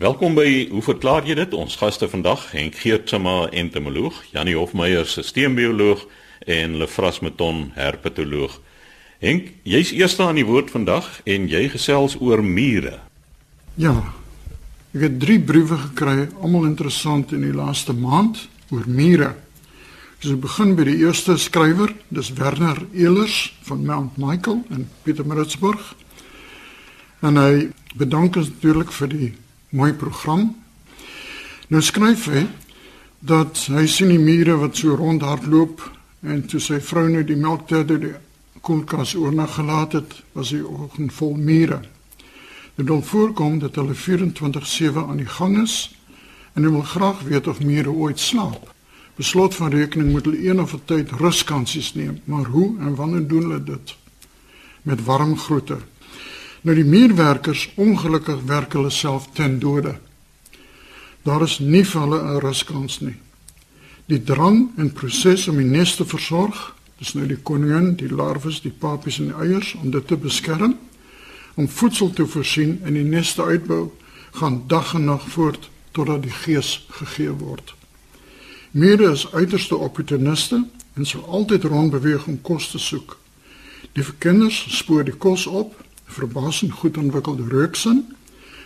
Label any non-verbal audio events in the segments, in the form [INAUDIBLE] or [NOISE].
Welkom by Hoe verklaar jy dit? Ons gaste vandag, Henk Geertsma, entomoloog, Janie Hofmeyer, sisteembioloog en Lefras Meton, herpetoloog. Henk, jy's eerste aan die woord vandag en jy gesels oor mure. Ja. Ek het 3 briewe gekry, almal interessant in die laaste maand oor mure. Dus ek begin by die eerste skrywer, dis Werner Elers van Mount Michael in Pietermaritzburg. En hy bedank ons natuurlik vir die mooi program. Nou skryf hy dat hy sien die mure wat so rondhardloop en toe sy vrou net die melk ter die koelkas oornag gelaat het, was die oggend vol mure. Dit dan voorkom dat hulle 24/7 aan die gang is en hy wil graag weet of mure ooit slaap. Beslot van rekening moet hulle een of ander tyd ruskansies neem, maar hoe en wanneer doen hulle dit? Met warm groete. Nou die muurwerkers ongelukkig werk hulle self ten dode. Daar is nie vir hulle 'n ruskans nie. Die drang en proses om die nes te versorg, dis nou die koningin, die larwes, die papies en die eiers om dit te beskerm, om voedsel te voorsien en die nes te uitbou, gaan dag en nag voort totdat die gees gegee word. Mure is uiterste opportuniste en sal altyd rondbeweeg om kos te soek. Die kinders spoor die kos op verbasend goed ontwikkelde reuksin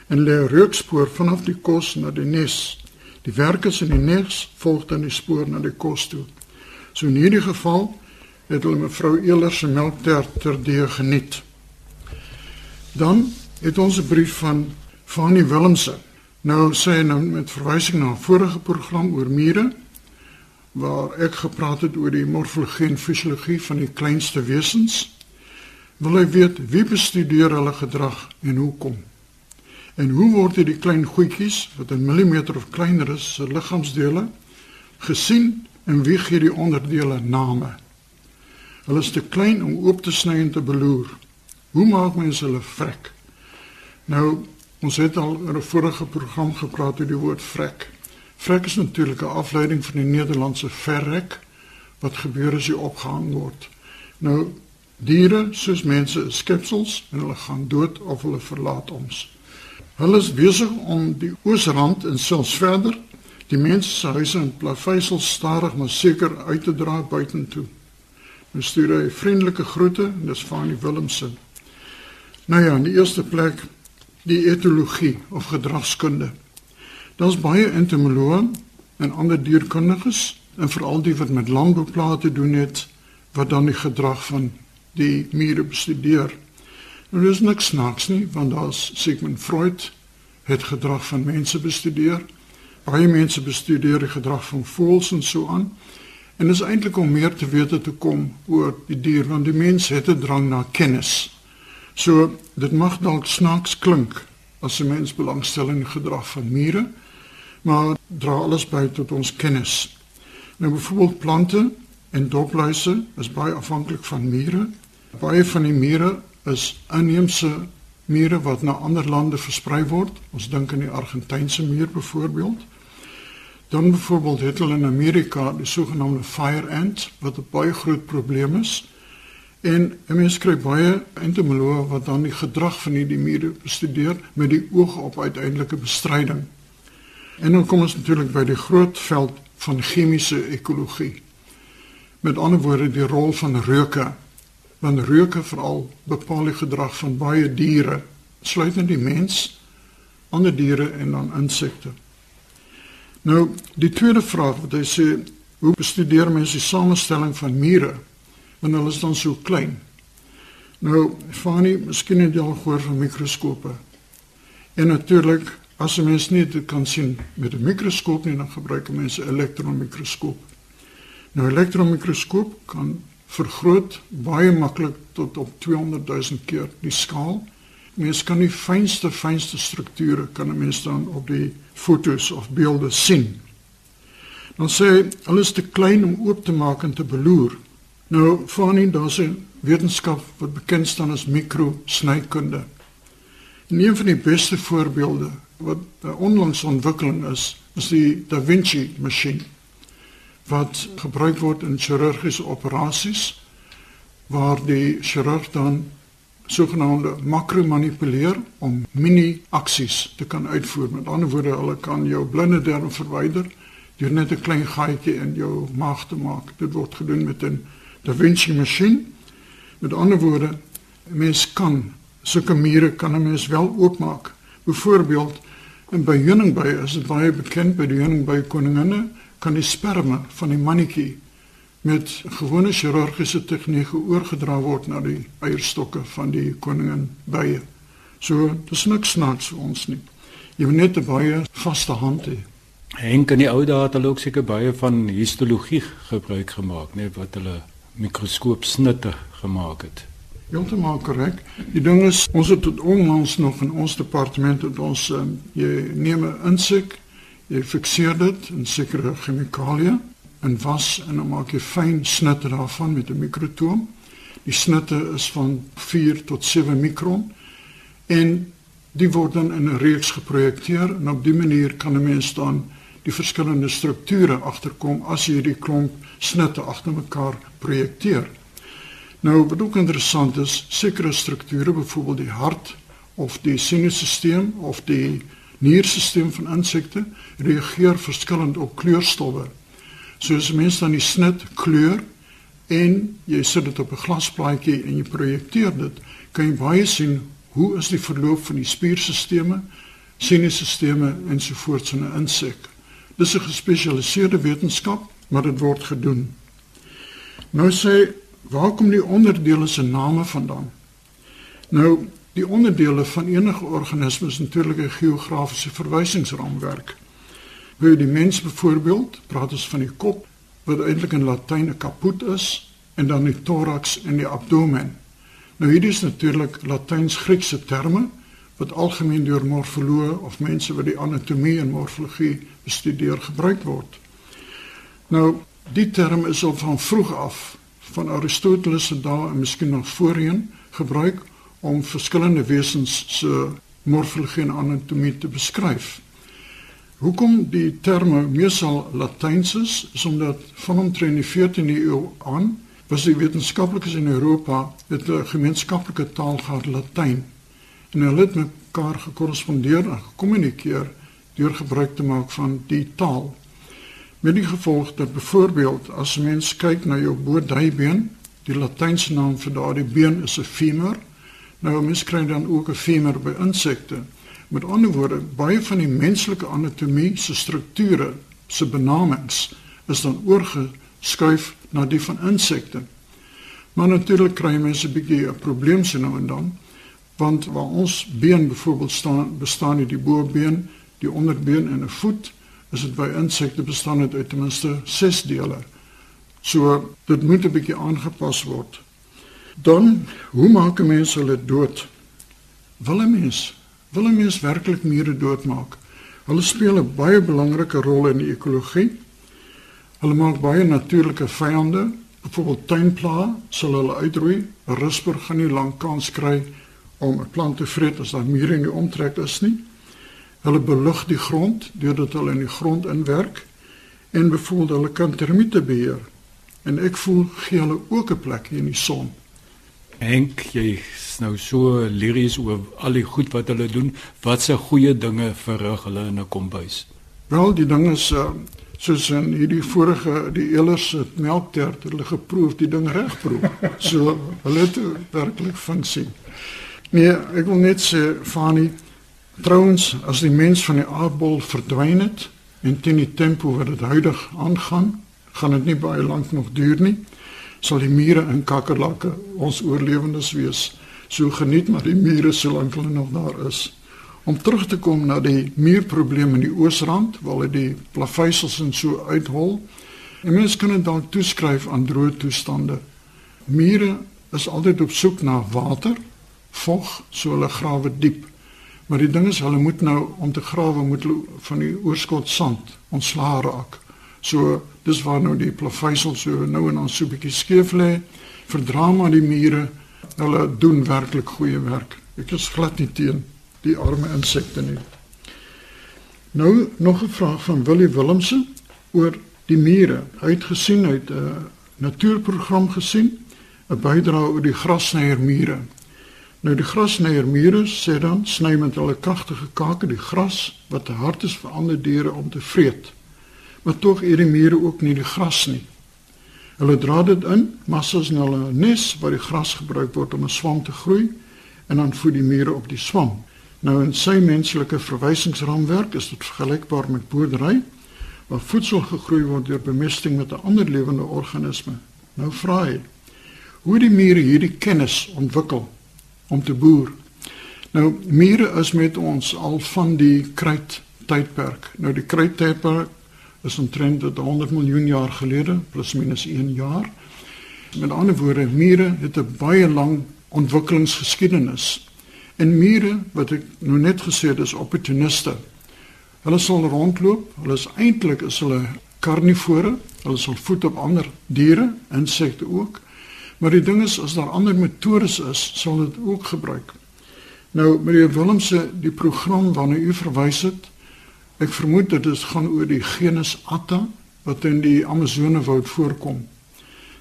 en lê 'n reukspoor vanaf die kos na die nes. Die werkers in die nes volg dan die spoor na die kos toe. So in hierdie geval het hulle mevrou Elers se melk ter ter die geniet. Dan het ons 'n brief van Fanny Willemse. Nou sê hy nou met verwysing na 'n vorige program oor mure waar ek gepraat het oor die morfologie en fisiologie van die kleinste wesens wil hy weet wie bestudeer hulle gedrag en hoekom. En hoe word die klein goedjies wat 'n millimeter of kleiner is se liggaamsdele gesien en wie gee die onderdele name? Hulle is te klein om oop te sny en te beloer. Hoe maak mense hulle vrek? Nou, ons het al in 'n vorige program gepraat oor die woord vrek. Vrek is natuurlik 'n afleiding van die Nederlandse verrek wat gebeur as jy opgehang word. Nou, Diere soos mense is skepsels en hulle gaan dood of hulle verlaat ons. Hulle is besig om die oosrand en selfs verder die mense se huise en plaveisels stadig maar seker uit te dra buitentoe. Ons stuur hy vriendelike groete en dis van die Willemse. Nou ja, in die eerste plek die etologie of gedragskunde. Daar's baie entomoloë en ander dierkundiges en veral die wat met landbouplate doen het wat dan die gedrag van die mure bestudeer. Nou dis niks snaaks nie, want daar's Sigmund Freud het gedrag van mense bestudeer. Baie mense bestudeer die gedrag van voëls en so aan. En dis eintlik om meer te weet te kom oor die dier want die mens het 'n drang na kennis. So dit mag dalk snaaks klink as 'n mens belangstel in die gedrag van mure, maar dra alles by tot ons kennis. Nou byvoorbeeld plante en dopluise is baie afhanklik van mure Baie van die mure is inheemse mure wat na ander lande versprei word. Ons dink aan die Argentynse muur byvoorbeeld. Dan byvoorbeeld het hulle in Amerika die sogenaamde fire ant wat 'n baie groot probleem is. En mense kry baie entomoloë wat dan die gedrag van hierdie mure bestudeer met die oog op uiteindelike bestryding. En dan kom ons natuurlik by die groot veld van chemiese ekologie. Met ander woorde die rol van reuke want reuke veral bepaal die gedrag van baie diere, sluitend die mens, ander diere en dan insekte. Nou, die tweede vraag wat hy sê, hoe bestudeer mense die samestelling van mure wanneer hulle is dan so klein? Nou, Fani, miskien het jy al gehoor van mikroskope. En natuurlik, as 'n mens nie dit kan sien met 'n mikroskoop nie, dan gebruik mense 'n elektronmikroskoop. Nou, elektronmikroskoop kan vergroot baie maklik tot op 200 000 keer die skaal. Mens kan die fynste fynste strukture kan 'n mens dan op die fotos of beelde sien. Dan sê hulle is te klein om oop te maak en te beloer. Nou van in daardie wetenskap wat bekend staan as mikrosnykunde. En een van die beste voorbeelde wat 'n onlangse ontwikkeling is, is die Da Vinci masjien wat gebruik word in chirurgiese operasies waar die chirurg dan sogenaamde makromanipuleer om mini aksies te kan uitvoer. Met ander woorde, hulle kan jou blinde darm verwyder deur net 'n klein gaatjie in jou maag te maak. Dit word gedoen met 'n Da Vinci masjien. Met ander woorde, 'n mens kan sulke mure kan 'n mens wel oopmaak. Byvoorbeeld, in by heuningbye is dit baie bekend by die heuningbye koninginne kan die sperma van die mannetjie met gewone chirurgiese tegnieke oorgedra word na die eierstokke van die koningin bye. So, dis niks snaaks vir ons nie. Jy moet net 'n baie vaste hand hê. Henk in die ou dae het hulle ook seker baie van histologie gebruik gemaak, net wat hulle mikroskoopsnitte gemaak het. Heeltemal korrek. Die ding is, ons het tot onlangs nog in ons departement het ons um, jy neem 'n insek, jy fikseer dit in sekere chemikalieë en was en dan maak jy fyn snitte daarvan met 'n mikrotoom. Die snitte is van 4 tot 7 mikron en die word dan in 'n reeks geprojekteer en op dië manier kan 'n mens dan die verskillende strukture agterkom as jy hierdie klomp snitte agter mekaar projekteer. Nou wat ook interessant is, sekere strukture, byvoorbeeld die hart of die senuistelsel of die nierstelsel van insekte, reageer verskillend op kleurstowwe soos mense dan die snit kleur en jy sit dit op 'n glasplaatjie en jy projekteer dit, kan jy baie sien hoe is die verloop van die spierstelsels, senuistelsels ensovoorts in 'n insek. Dis 'n gespesialiseerde wetenskap, maar dit word gedoen. Nou sê, waar kom die onderdele se name vandaan? Nou, die onderdele van enige organisme is natuurlik 'n geografiese verwysingsraamwerk. Hoe die mens byvoorbeeld, praat ons van die kop wat eintlik in Latyn 'n kaput is en dan die thorax en die abdomen. Nou hierdie is natuurlik Latyns-Griekse terme wat algemeen deur morfoloë of mense wat die anatomie en morfologie bestudeer gebruik word. Nou die term is al van vroeg af van Aristoteles se dae en miskien nog voorheen gebruik om verskillende wesens se morfologie en anatomie te beskryf. Hoekom die terme meesal Latyns is, is omdat van omtrent die 14de eeu aan was die wetenskaplikes in Europa het 'n gemeenskaplike taal gehad Latyn. En hulle het mekaar gekorrespondeer en gekommunikeer deur gebruik te maak van die taal. Met die gevolg dat byvoorbeeld as mens kyk na jou boordybeen, die Latynse naam vir daardie been is 'n femur. Nou mens kry dan ook 'n femur by insekte. Met ander woorde, baie van die menslike anatomie se strukture se benamings is dan oorgeskuif na die van insekte. Maar natuurlik kry mense 'n bietjie 'n probleem se nou en dan, want waar ons been byvoorbeeld staan, bestaan nie die bobeen, die onderbeen en 'n voet, is dit by insekte bestaan dit uit ten minste 6 dele. So dit moet 'n bietjie aangepas word. Dan, hoe maak 'n mens hulle dood? Wil 'n mens wil 'n mens werklik mure doodmaak. Hulle speel 'n baie belangrike rol in die ekologie. Hulle maak baie natuurlike vyande. Byvoorbeeld tuinpla sal hulle uitroei. 'n Risper gaan nie lank kans kry om 'n plant te vreet as daar mure in die omtrek is nie. Hulle belug die grond deurdat hulle in die grond inwerk en byvoorbeeld hulle kan termiete beheer. En ek voel gee hulle ook 'n plek hier in die son. Henk, jy is nou so liries oor al die goed wat hulle doen. Wat se goeie dinge verrig hulle in 'n kombuis? Wel, die ding is uh, soos in hierdie vorige die elers het melktert, hulle geproef die ding reg proe. [LAUGHS] So hulle het werklik funksie. Nee, ek wil net sê Fani, trouens as die mens van die aardbol verdwyn het en teen die tempo wat dit huidig aangaan, gaan dit nie baie lank nog duur nie sal die mure en kakkerlakke ons oorlewendes wees. So geniet maar die mure solank hulle nog daar is. Om terug te kom na die muurprobleem in die oosrand, waar hulle die plaveisels en so uithol. En mense kan dit dalk toeskryf aan droë toestande. Mure is altyd op soek na water, vog, so hulle grawe diep. Maar die ding is hulle moet nou om te grawe moet hulle van die oorskot sand ontslaa raak. So dis waar nou die plaveisel so nou en dan so 'n bietjie skeef lê. Verdra maar die mure. Hulle doen werklik goeie werk. Ek is glad nie teen die arme insekte nie. Nou nog 'n vraag van Willie Willemse oor die mure. Hy het gesien uit 'n natuurprogram gesien 'n bydrae oor die grasnyer mure. Nou die grasnyeermure sê dan sny met hulle kragtige kake die gras wat te hard is vir ander diere om te vreet. Maar tog eet die mure ook nie die gras nie. Hulle dra dit in, massas in hulle nes waar die gras gebruik word om 'n swam te groei en dan voed die mure op die swam. Nou in sy menslike verwysingsraamwerk is dit vergelykbaar met boerdery waar voedsel gegroei word deur bemesting met 'n ander lewende organisme. Nou vra hy: Hoe die mure hierdie kennis ontwikkel om te boer? Nou mure is met ons al van die kruit tydperk. Nou die kruit tydperk is omtrent 100 miljoen jaar gelede plus minus 1 jaar. Met ander woorde, mure het 'n baie lang ontwikkelingsgeskiedenis. En mure, wat ek nou net gesê het, is opportuniste. Hulle sal rondloop. Hulle is eintlik is hulle karnivore. Hulle sal voed op ander diere, insekte ook. Maar die ding is as daar ander metodes is, sal dit ook gebruik. Nou meneer Willemse, die program waarna u verwys het, ek vermoed dit is gaan oor die genus Atta wat in die Amazonewoud voorkom.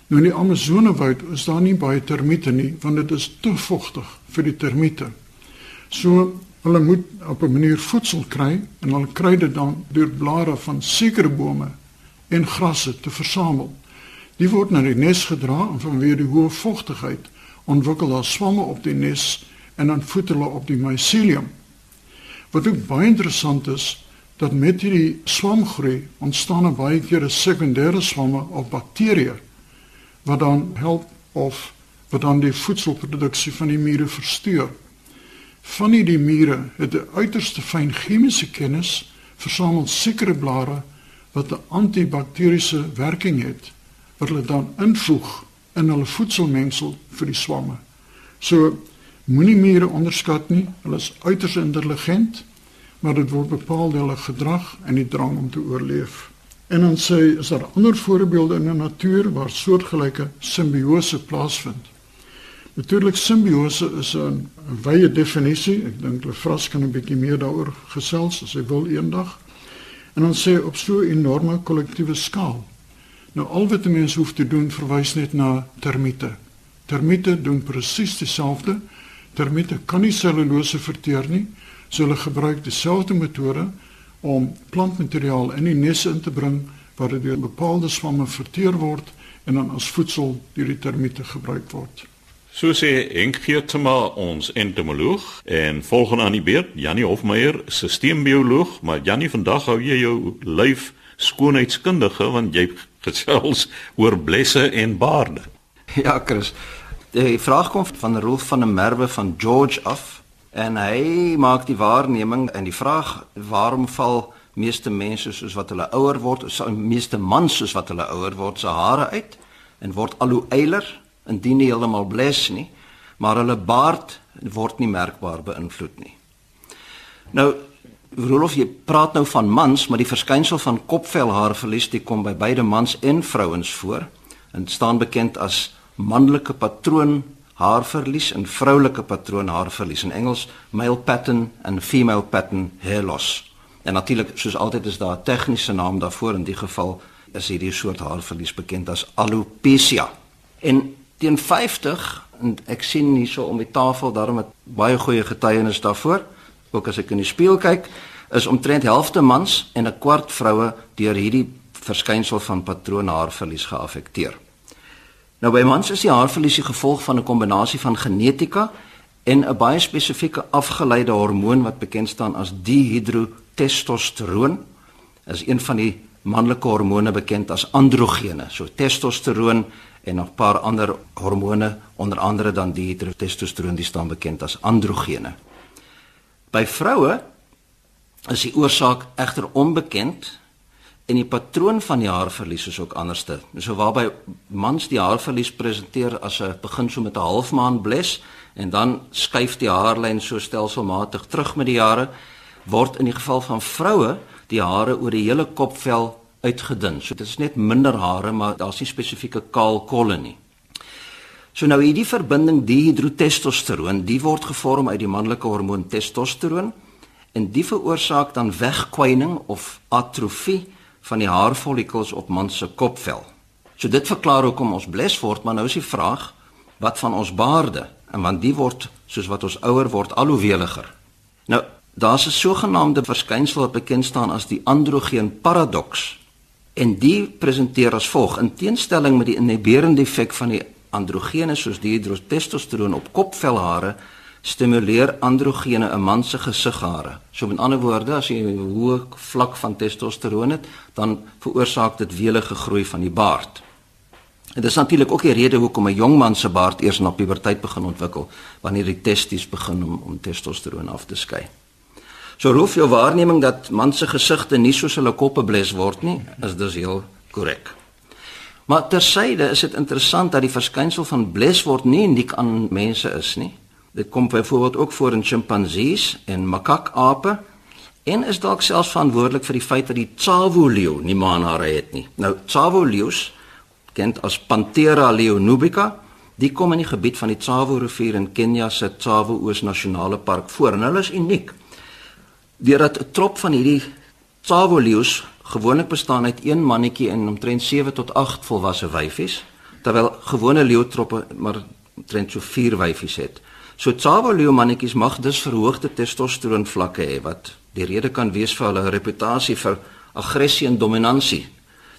Nou in die Amazonewoud is daar nie baie termiete nie, want dit is te vochtig vir die termiete. So Hulle moet op 'n manier voedsel kry en hulle kry dit dan deur blare van sekere bome en grasse te versamel. Die word na die nes gedra en vanweer die hoë vogtigheid ontwikkel daar swamme op die nes en dan voed hulle op die mycelium. Wat ook baie interessant is, dat met hierdie swamgroei ontstaan 'n baie keer 'n sekondêre swamme of bakterieë wat dan help of wat dan die voedselproduksie van die mure versteur. Van die mure het 'n uiterste fyn chemiese kennis, versamel sekere blare wat 'n antibakteriese werking het wat hulle dan invoeg in hulle voedselmengsel vir die swamme. So moenie mure onderskat nie. Hulle is uiters intelligent, maar dit word bepaal deur hulle gedrag en die drang om te oorleef. En dan sê is daar ander voorbeelde in die natuur waar soortgelyke simbiose plaasvind. Natuurlik simbiose is 'n wye definisie. Ek dink Lefras kan 'n bietjie meer daaroor gesels as hy wil eendag. En dan sê op so 'n enorme kollektiewe skaal. Nou al wat mense hoef te doen verwys net na termiete. Termiete doen presies dieselfde. Termiete kan nie selulose verteer nie. So hulle gebruik dieselfde metode om plantmateriaal in die nesse in te bring waar dit deur bepaalde swamme verteer word en dan as voedsel deur die termiete gebruik word. So sê Henk Geertema ons entomoloog en volgens aan die beurt Jannie Hofmeyer, sisteembioloog, maar Jannie vandag hou jy jou lyf skoonheidskundige want jy gesels oor blesse en baarde. Ja, Chris. Die vraag kom van Rolf van der Merwe van George af en hy maak die waarneming en die vraag waarom val meeste mense soos wat hulle ouer word, so meeste mans soos wat hulle ouer word se hare uit en word al hoe eiler indien nie heeltemal bles nie, maar hulle baard word nie merkbaar beïnvloed nie. Nou Rolof, jy praat nou van mans, maar die verskynsel van kopvelhaarverlies die kom by beide mans en vrouens voor en staan bekend as manlike patroon haarverlies en vroulike patroon haarverlies in Engels male pattern en female pattern hair loss. En natuurlik soos altyd is daar 'n tegniese naam daarvoor in die geval is hierdie soort haarverlies bekend as alopecia. En teen 50 en ek sien hierso om die tafel daarom met baie goeie getuienis daarvoor ook as ek in die spieël kyk is omtrent helfte mans en 'n kwart vroue deur hierdie verskynsel van patroonhaarverlies geaffekteer. Nou by mans is die haarverlies die gevolg van 'n kombinasie van genetika en 'n baie spesifieke afgeleide hormoon wat bekend staan as dihidrotestosteroon. Dit is een van die manlike hormone bekend as androgene. So testosteroon en nog 'n paar ander hormone, onder andere dan die testosteron, die staan bekend as androgene. By vroue is die oorsaak egter onbekend en die patroon van die haarverlies is ook anderste. So waarby mans die haarverlies presenteer as 'n begin so met 'n halfmaan bles en dan skuif die haarlyn so stelselmatig terug met die jare, word in die geval van vroue die hare oor die hele kopvel uitgedun. So dit is net minder hare, maar daar's nie spesifieke kaal kolle nie. So nou hierdie verbinding dihidrotestosteroon, die word gevorm uit die manlike hormoon testosteroon en die veroorsaak dan wegkwyning of atrofie van die haarfollikels op man se kopvel. So dit verklaar hoekom ons bles word, maar nou is die vraag wat van ons baarde? en want die word soos wat ons ouer word al hoe weliger. Nou, daar's 'n sogenaamde verskynsel wat bekend staan as die androgeen paradoks. En die presenteer as volg: in teenstelling met die inhiberende effek van die androgene soos dihidrotestosteroon op kopvelhare, stimuleer androgene 'n man se gesighare. So met ander woorde, as jy 'n hoë vlak van testosteroon het, dan veroorsaak dit welige groei van die baard. Dit is natuurlik ook die rede hoekom 'n jong man se baard eers na puberteit begin ontwikkel, wanneer die testis begin om om testosteroon af te skei. So roef jou waarneming dat man se gesigte nie soos hulle koppe bles word nie, is dus heel korrek. Maar tersyde is dit interessant dat die verskynsel van bles word nie uniek aan mense is nie. Dit kom byvoorbeeld ook voor in sjimpansees en makakape en is dalk selfs verantwoordelik vir die feit dat die tsavo leeu nie manhare het nie. Nou tsavo leeu's kent as Panthera leonubica, die kom in die gebied van die Tsavo rivier in Kenia se Tsavo Oos Nasionale Park voor en hulle is uniek. Deurdat 'n trop van hierdie Tsavo leeu's gewoonlik bestaan uit een mannetjie en omtrent 7 tot 8 volwasse wyfies, terwyl gewone leeutroppe maar omtrent so 4 wyfies het. So Tsavo leeu mannetjies mag dus verhoogde testosteron vlakke hê wat die rede kan wees vir hulle reputasie vir aggressie en dominansie.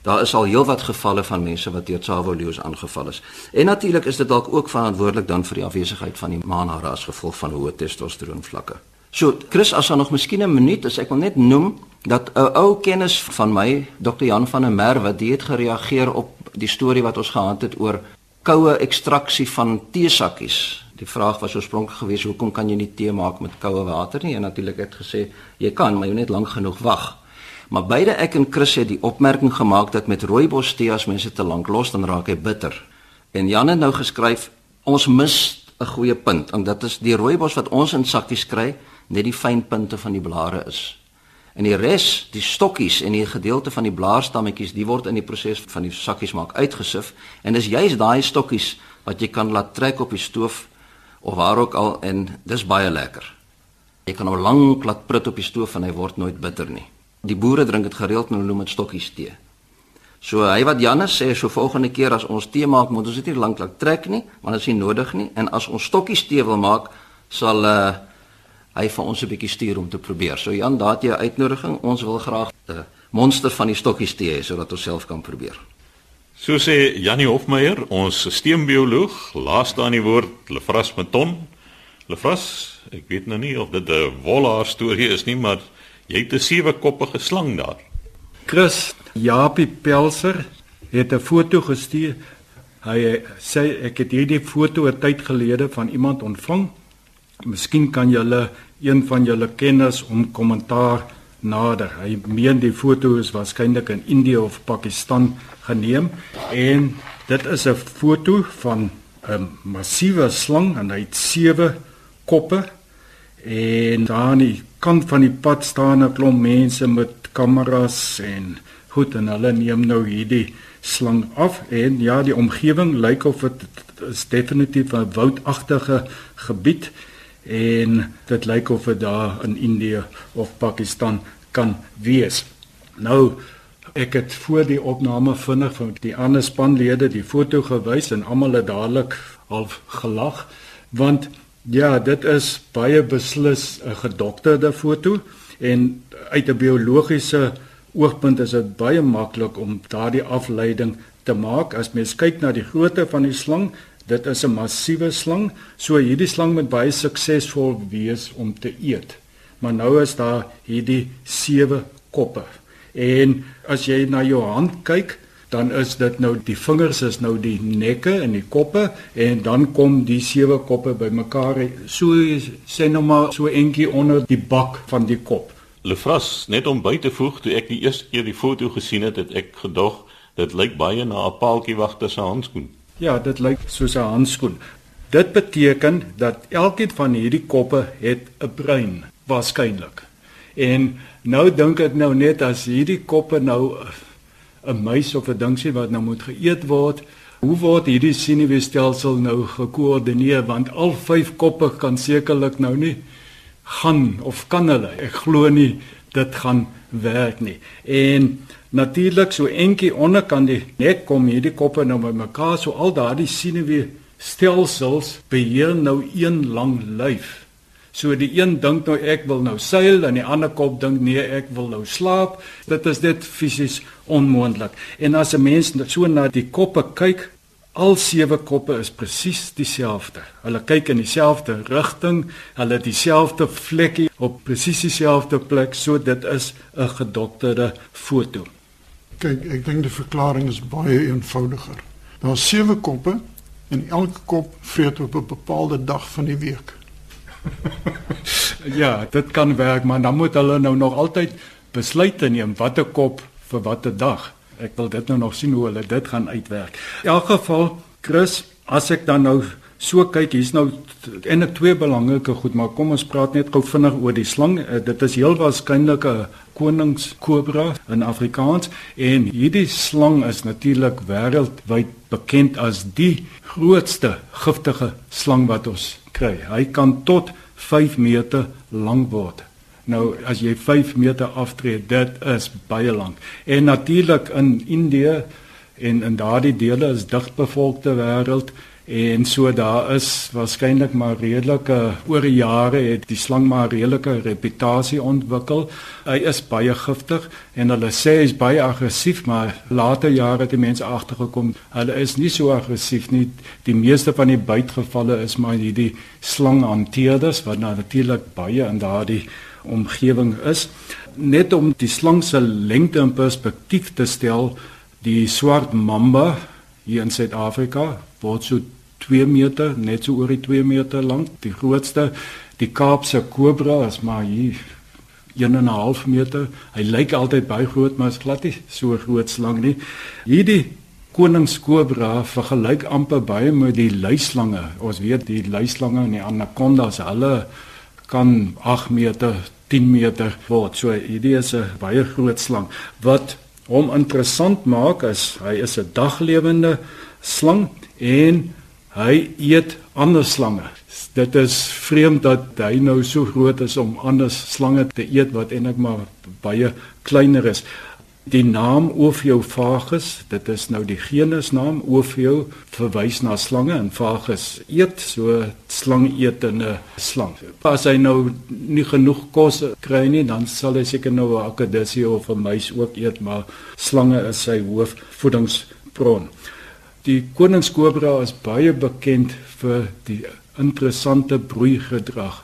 Daar is al heelwat gevalle van mense wat deur Tsavo leeu's aangeval is. En natuurlik is dit dalk ook verantwoordelik dan vir die afwesigheid van die manhare as gevolg van hoë testosteron vlakke. So Chris, as daar nog miskien 'n minuut is, ek wil net noem dat 'n ou kennis van my, Dr. Jan van der Merwe, die het gereageer op die storie wat ons gehad het oor koue ekstraksie van teesakkies Die vraag was oorspronklik geweest hoekom kan jy nie tee maak met koue water nie? En natuurlik het gesê jy kan, maar jy moet net lank genoeg wag. Maar beide ek en Chris het die opmerking gemaak dat met rooibos tee as mense te lank los dan raak hy bitter. En Jan het nou geskryf ons mis 'n goeie punt, en dit is die rooibos wat ons in sakkies kry, net die fyn punte van die blare is. En die res, die stokkies en die gedeelte van die blaarstammetjies, die word in die proses van die sakkies maak uitgesif en dis juist daai stokkies wat jy kan laat trek op die stoof of waar ook al en dis baie lekker. Jy kan hom lank laat prut op die stoof en hy word nooit bitter nie. Die boere drink dit gereeld en hulle noem dit stokkies tee. So hy wat Janus sê so volgende keer as ons tee maak moet ons dit nie lank laat trek nie, want dit is nie nodig nie en as ons stokkies tee wil maak sal uh, hy vir ons 'n bietjie stuur om te probeer. So Jan, daar het jy 'n uitnodiging. Ons wil graag 'n monster van die stokkies tee hê sodat ons self kan probeer. So sê Janie Hofmeyer, ons sisteembioloog, laaste aan die woord Lefras Meton. Lefras, ek weet nou nie of dit 'n wollaar storie is nie, maar jy het 'n sewe koppige slang daar. Chris Japie Pelser het 'n foto gestuur. Hy sê ek het hierdie foto 'n tyd gelede van iemand ontvang. Miskien kan julle een van julle kenners om kommentaar nader. Hy meen die foto is waarskynlik in Indië of Pakistan geneem en dit is 'n foto van 'n massiewe slang en hy het sewe koppe en daar aan die kant van die pad staan 'n klomp mense met kameras en goed en hulle neem nou hierdie slang af en ja die omgewing lyk of dit is definitief 'n woudagtige gebied en dit lyk of dit daar in Indië of Pakistan kan wees. Nou ek het voor die opname vinnig van die ander spanlede die foto gewys en almal het dadelik half gelag want ja, dit is baie beslis 'n gedokterde foto en uit 'n biologiese oogpunt is dit baie maklik om daardie afleiding te maak as mens kyk na die grootte van die slang Dit is 'n massiewe slang, so hierdie slang moet baie suksesvol wees om te eet. Maar nou is daar hierdie sewe koppe. En as jy na jou hand kyk, dan is dit nou die vingers is nou die nekke en die koppe en dan kom die sewe koppe bymekaar. So sê nou maar so entjie onder die bak van die kop. Lefras, net om by te voeg, toe ek die eerste keer die foto gesien het, het ek gedog dit lyk baie na 'n paaltjie wagter se handskoen. Ja, dit lyk soos 'n handskoen. Dit beteken dat elkeen van hierdie koppe het 'n brein waarskynlik. En nou dink ek nou net as hierdie koppe nou 'n muis of 'n dingsie wat nou moet geëet word, hoe word hierdie senuweestelsel nou gekoördineer want al vyf koppe kan sekerlik nou nie gaan of kan hulle. Ek glo nie dit gaan werk nie. En natuurlik so entjie onderkant die nek kom hierdie koppe nou bymekaar so al daardie senuwee stelsels beheer nou een lang lyf. So die een dink nou ek wil nou seil en die ander kop dink nee ek wil nou slaap. Dit is dit fisies onmoontlik. En as 'n mens so na die koppe kyk, al sewe koppe is presies dieselfde. Hulle kyk in dieselfde rigting, hulle het dieselfde vlekkie op presies dieselfde plek, so dit is 'n gedokterde foto. Kyk, ek dink die verklaring is baie eenvoudiger. Daar's sewe koppe en elke kop vreet op 'n bepaalde dag van die week. ja, dit kan werk, maar dan moet hulle nou nog altyd besluite neem watter kop vir watter dag. Ek wil dit nou nog sien hoe hulle dit gaan uitwerk. In elk geval, Chris, as ek dan nou so kyk, hier's nou en ek twee belangrike goed, maar kom ons praat net gou vinnig oor die slang. Uh, dit is heel waarskynlik 'n koningskobra in Afrikaans en hierdie slang is natuurlik wêreldwyd bekend as die grootste giftige slang wat ons kry. Hy kan tot 5 meter lank word. Nou as jy 5 meter aftree, dit is baie lank. En natuurlik in Indië en in daardie dele is digbevolkte wêreld en so daar is waarskynlik maar redelike oor jare het die slang maar redelike reputasie ontwikkel. Hy is baie giftig en hulle sê hy's baie aggressief, maar later jare het die mense agtergekom hulle is nie so aggressief nie. Die meeste van die bytgevalle is maar hierdie slang hanteerders wat natuurlik baie in daardie omgewing is. Net om die slang se lengte in perspektief te stel, die swart mamba hier in Suid-Afrika word so 2 meter, net so oor die 2 meter lank. Die grootste, die Kaapse kobra is maar hier 1 en 'n half meter. Hy lyk altyd baie groot, maar is glad nie so groot slang nie. Hierdie koningskobra vergelyk amper baie met die luislange. Ons weet die luislange en die anakondas, hulle kan 8 meter, 10 meter word. So hierdie is 'n baie groot slang. Wat hom interessant maak is hy is 'n daglewende slang en hy eet ander slange. Dit is vreemd dat hy nou so groot is om ander slange te eet wat eintlik maar baie kleiner is. Die naam Ophiofagus, dit is nou die genusnaam Ophio verwys na slange en fagus eet so slangetende slang. As hy nou nie genoeg kos kry nie, dan sal hy seker nou 'n akkedissie of 'n muis ook eet, maar slange is sy hoofvoedingsbron. Die koningskobra is baie bekend vir die interessante broeigedrag.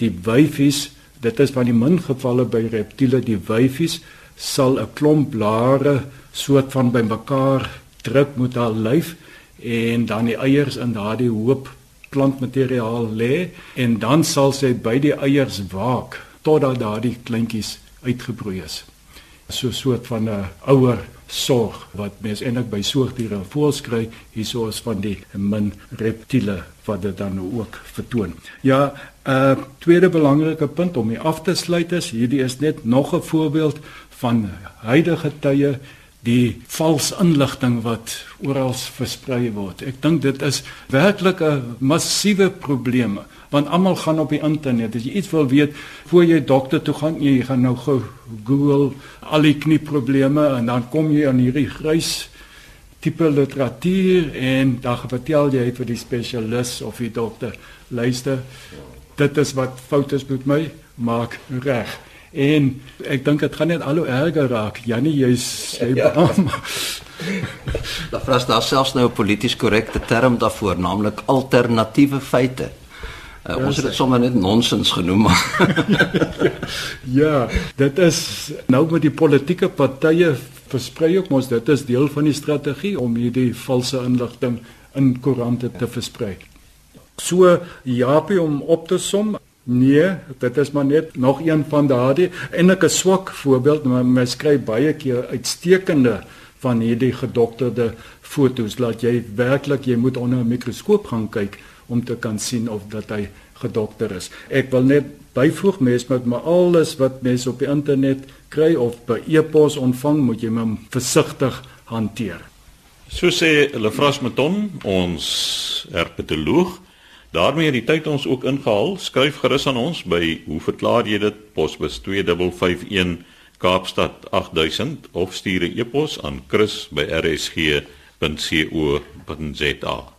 Die wyfies, dit is van die min gevalle by reptiele, die wyfies sal 'n klomp blare soort van bymekaar druk met haar lyf en dan die eiers in daardie hoop plantmateriaal lê en dan sal sy by die eiers waak totdat daardie kleintjies uitgebroei is. So 'n soort van 'n ouer sorg wat mens eintlik by soogdiere voorskry hieso is van die min reptiele wat dit dan ook vertoon. Ja, 'n uh, tweede belangrike punt om hier af te sluit is hierdie is net nog 'n voorbeeld van huidige tye die vals inligting wat oral versprei word. Ek dink dit is werklik 'n massiewe probleem want almal gaan op die internet. As jy iets wil weet voor jy dokter toe gaan, jy gaan nou gou Google al die knieprobleme en dan kom jy aan hierdie grys tipe literatuur en dan vertel jy vir die spesialis of die dokter, luister, dit is wat fout is met my, maak reg. En ek dink dit gaan net al hoe erger raak. Jannie, jy's jy ja. [LAUGHS] Daar vras daar selfs nou 'n polities korrekte term daarvoor, naamlik alternatiewe feite. Uh, ons het dit sommer net nonsens genoem. [LAUGHS] ja, dit is nou met die politieke partye versprei ook mos dit is deel van die strategie om hierdie valse inligting in koerante te versprei. So Japie om op te som, nee, dit is maar net nog een van daardie en 'n swak voorbeeld, maar mens skryf baie keer uitstekende van hierdie gedokterde fotos laat jy werklik jy moet onder 'n mikroskoop gaan kyk om te kan sien of dat hy gedokter is. Ek wil net byvoeg mens moet maar alles wat mens op die internet kry of by e-pos ontvang moet jy maar versigtig hanteer. So sê Lefras Meton, ons herpetoloog. Daarmee het die tyd ons ook ingehaal. Skryf gerus aan ons by hoe verklaar jy dit posbus 2551 Kaapstad 8000 of stuur 'n e-pos aan chris@rsg.co.za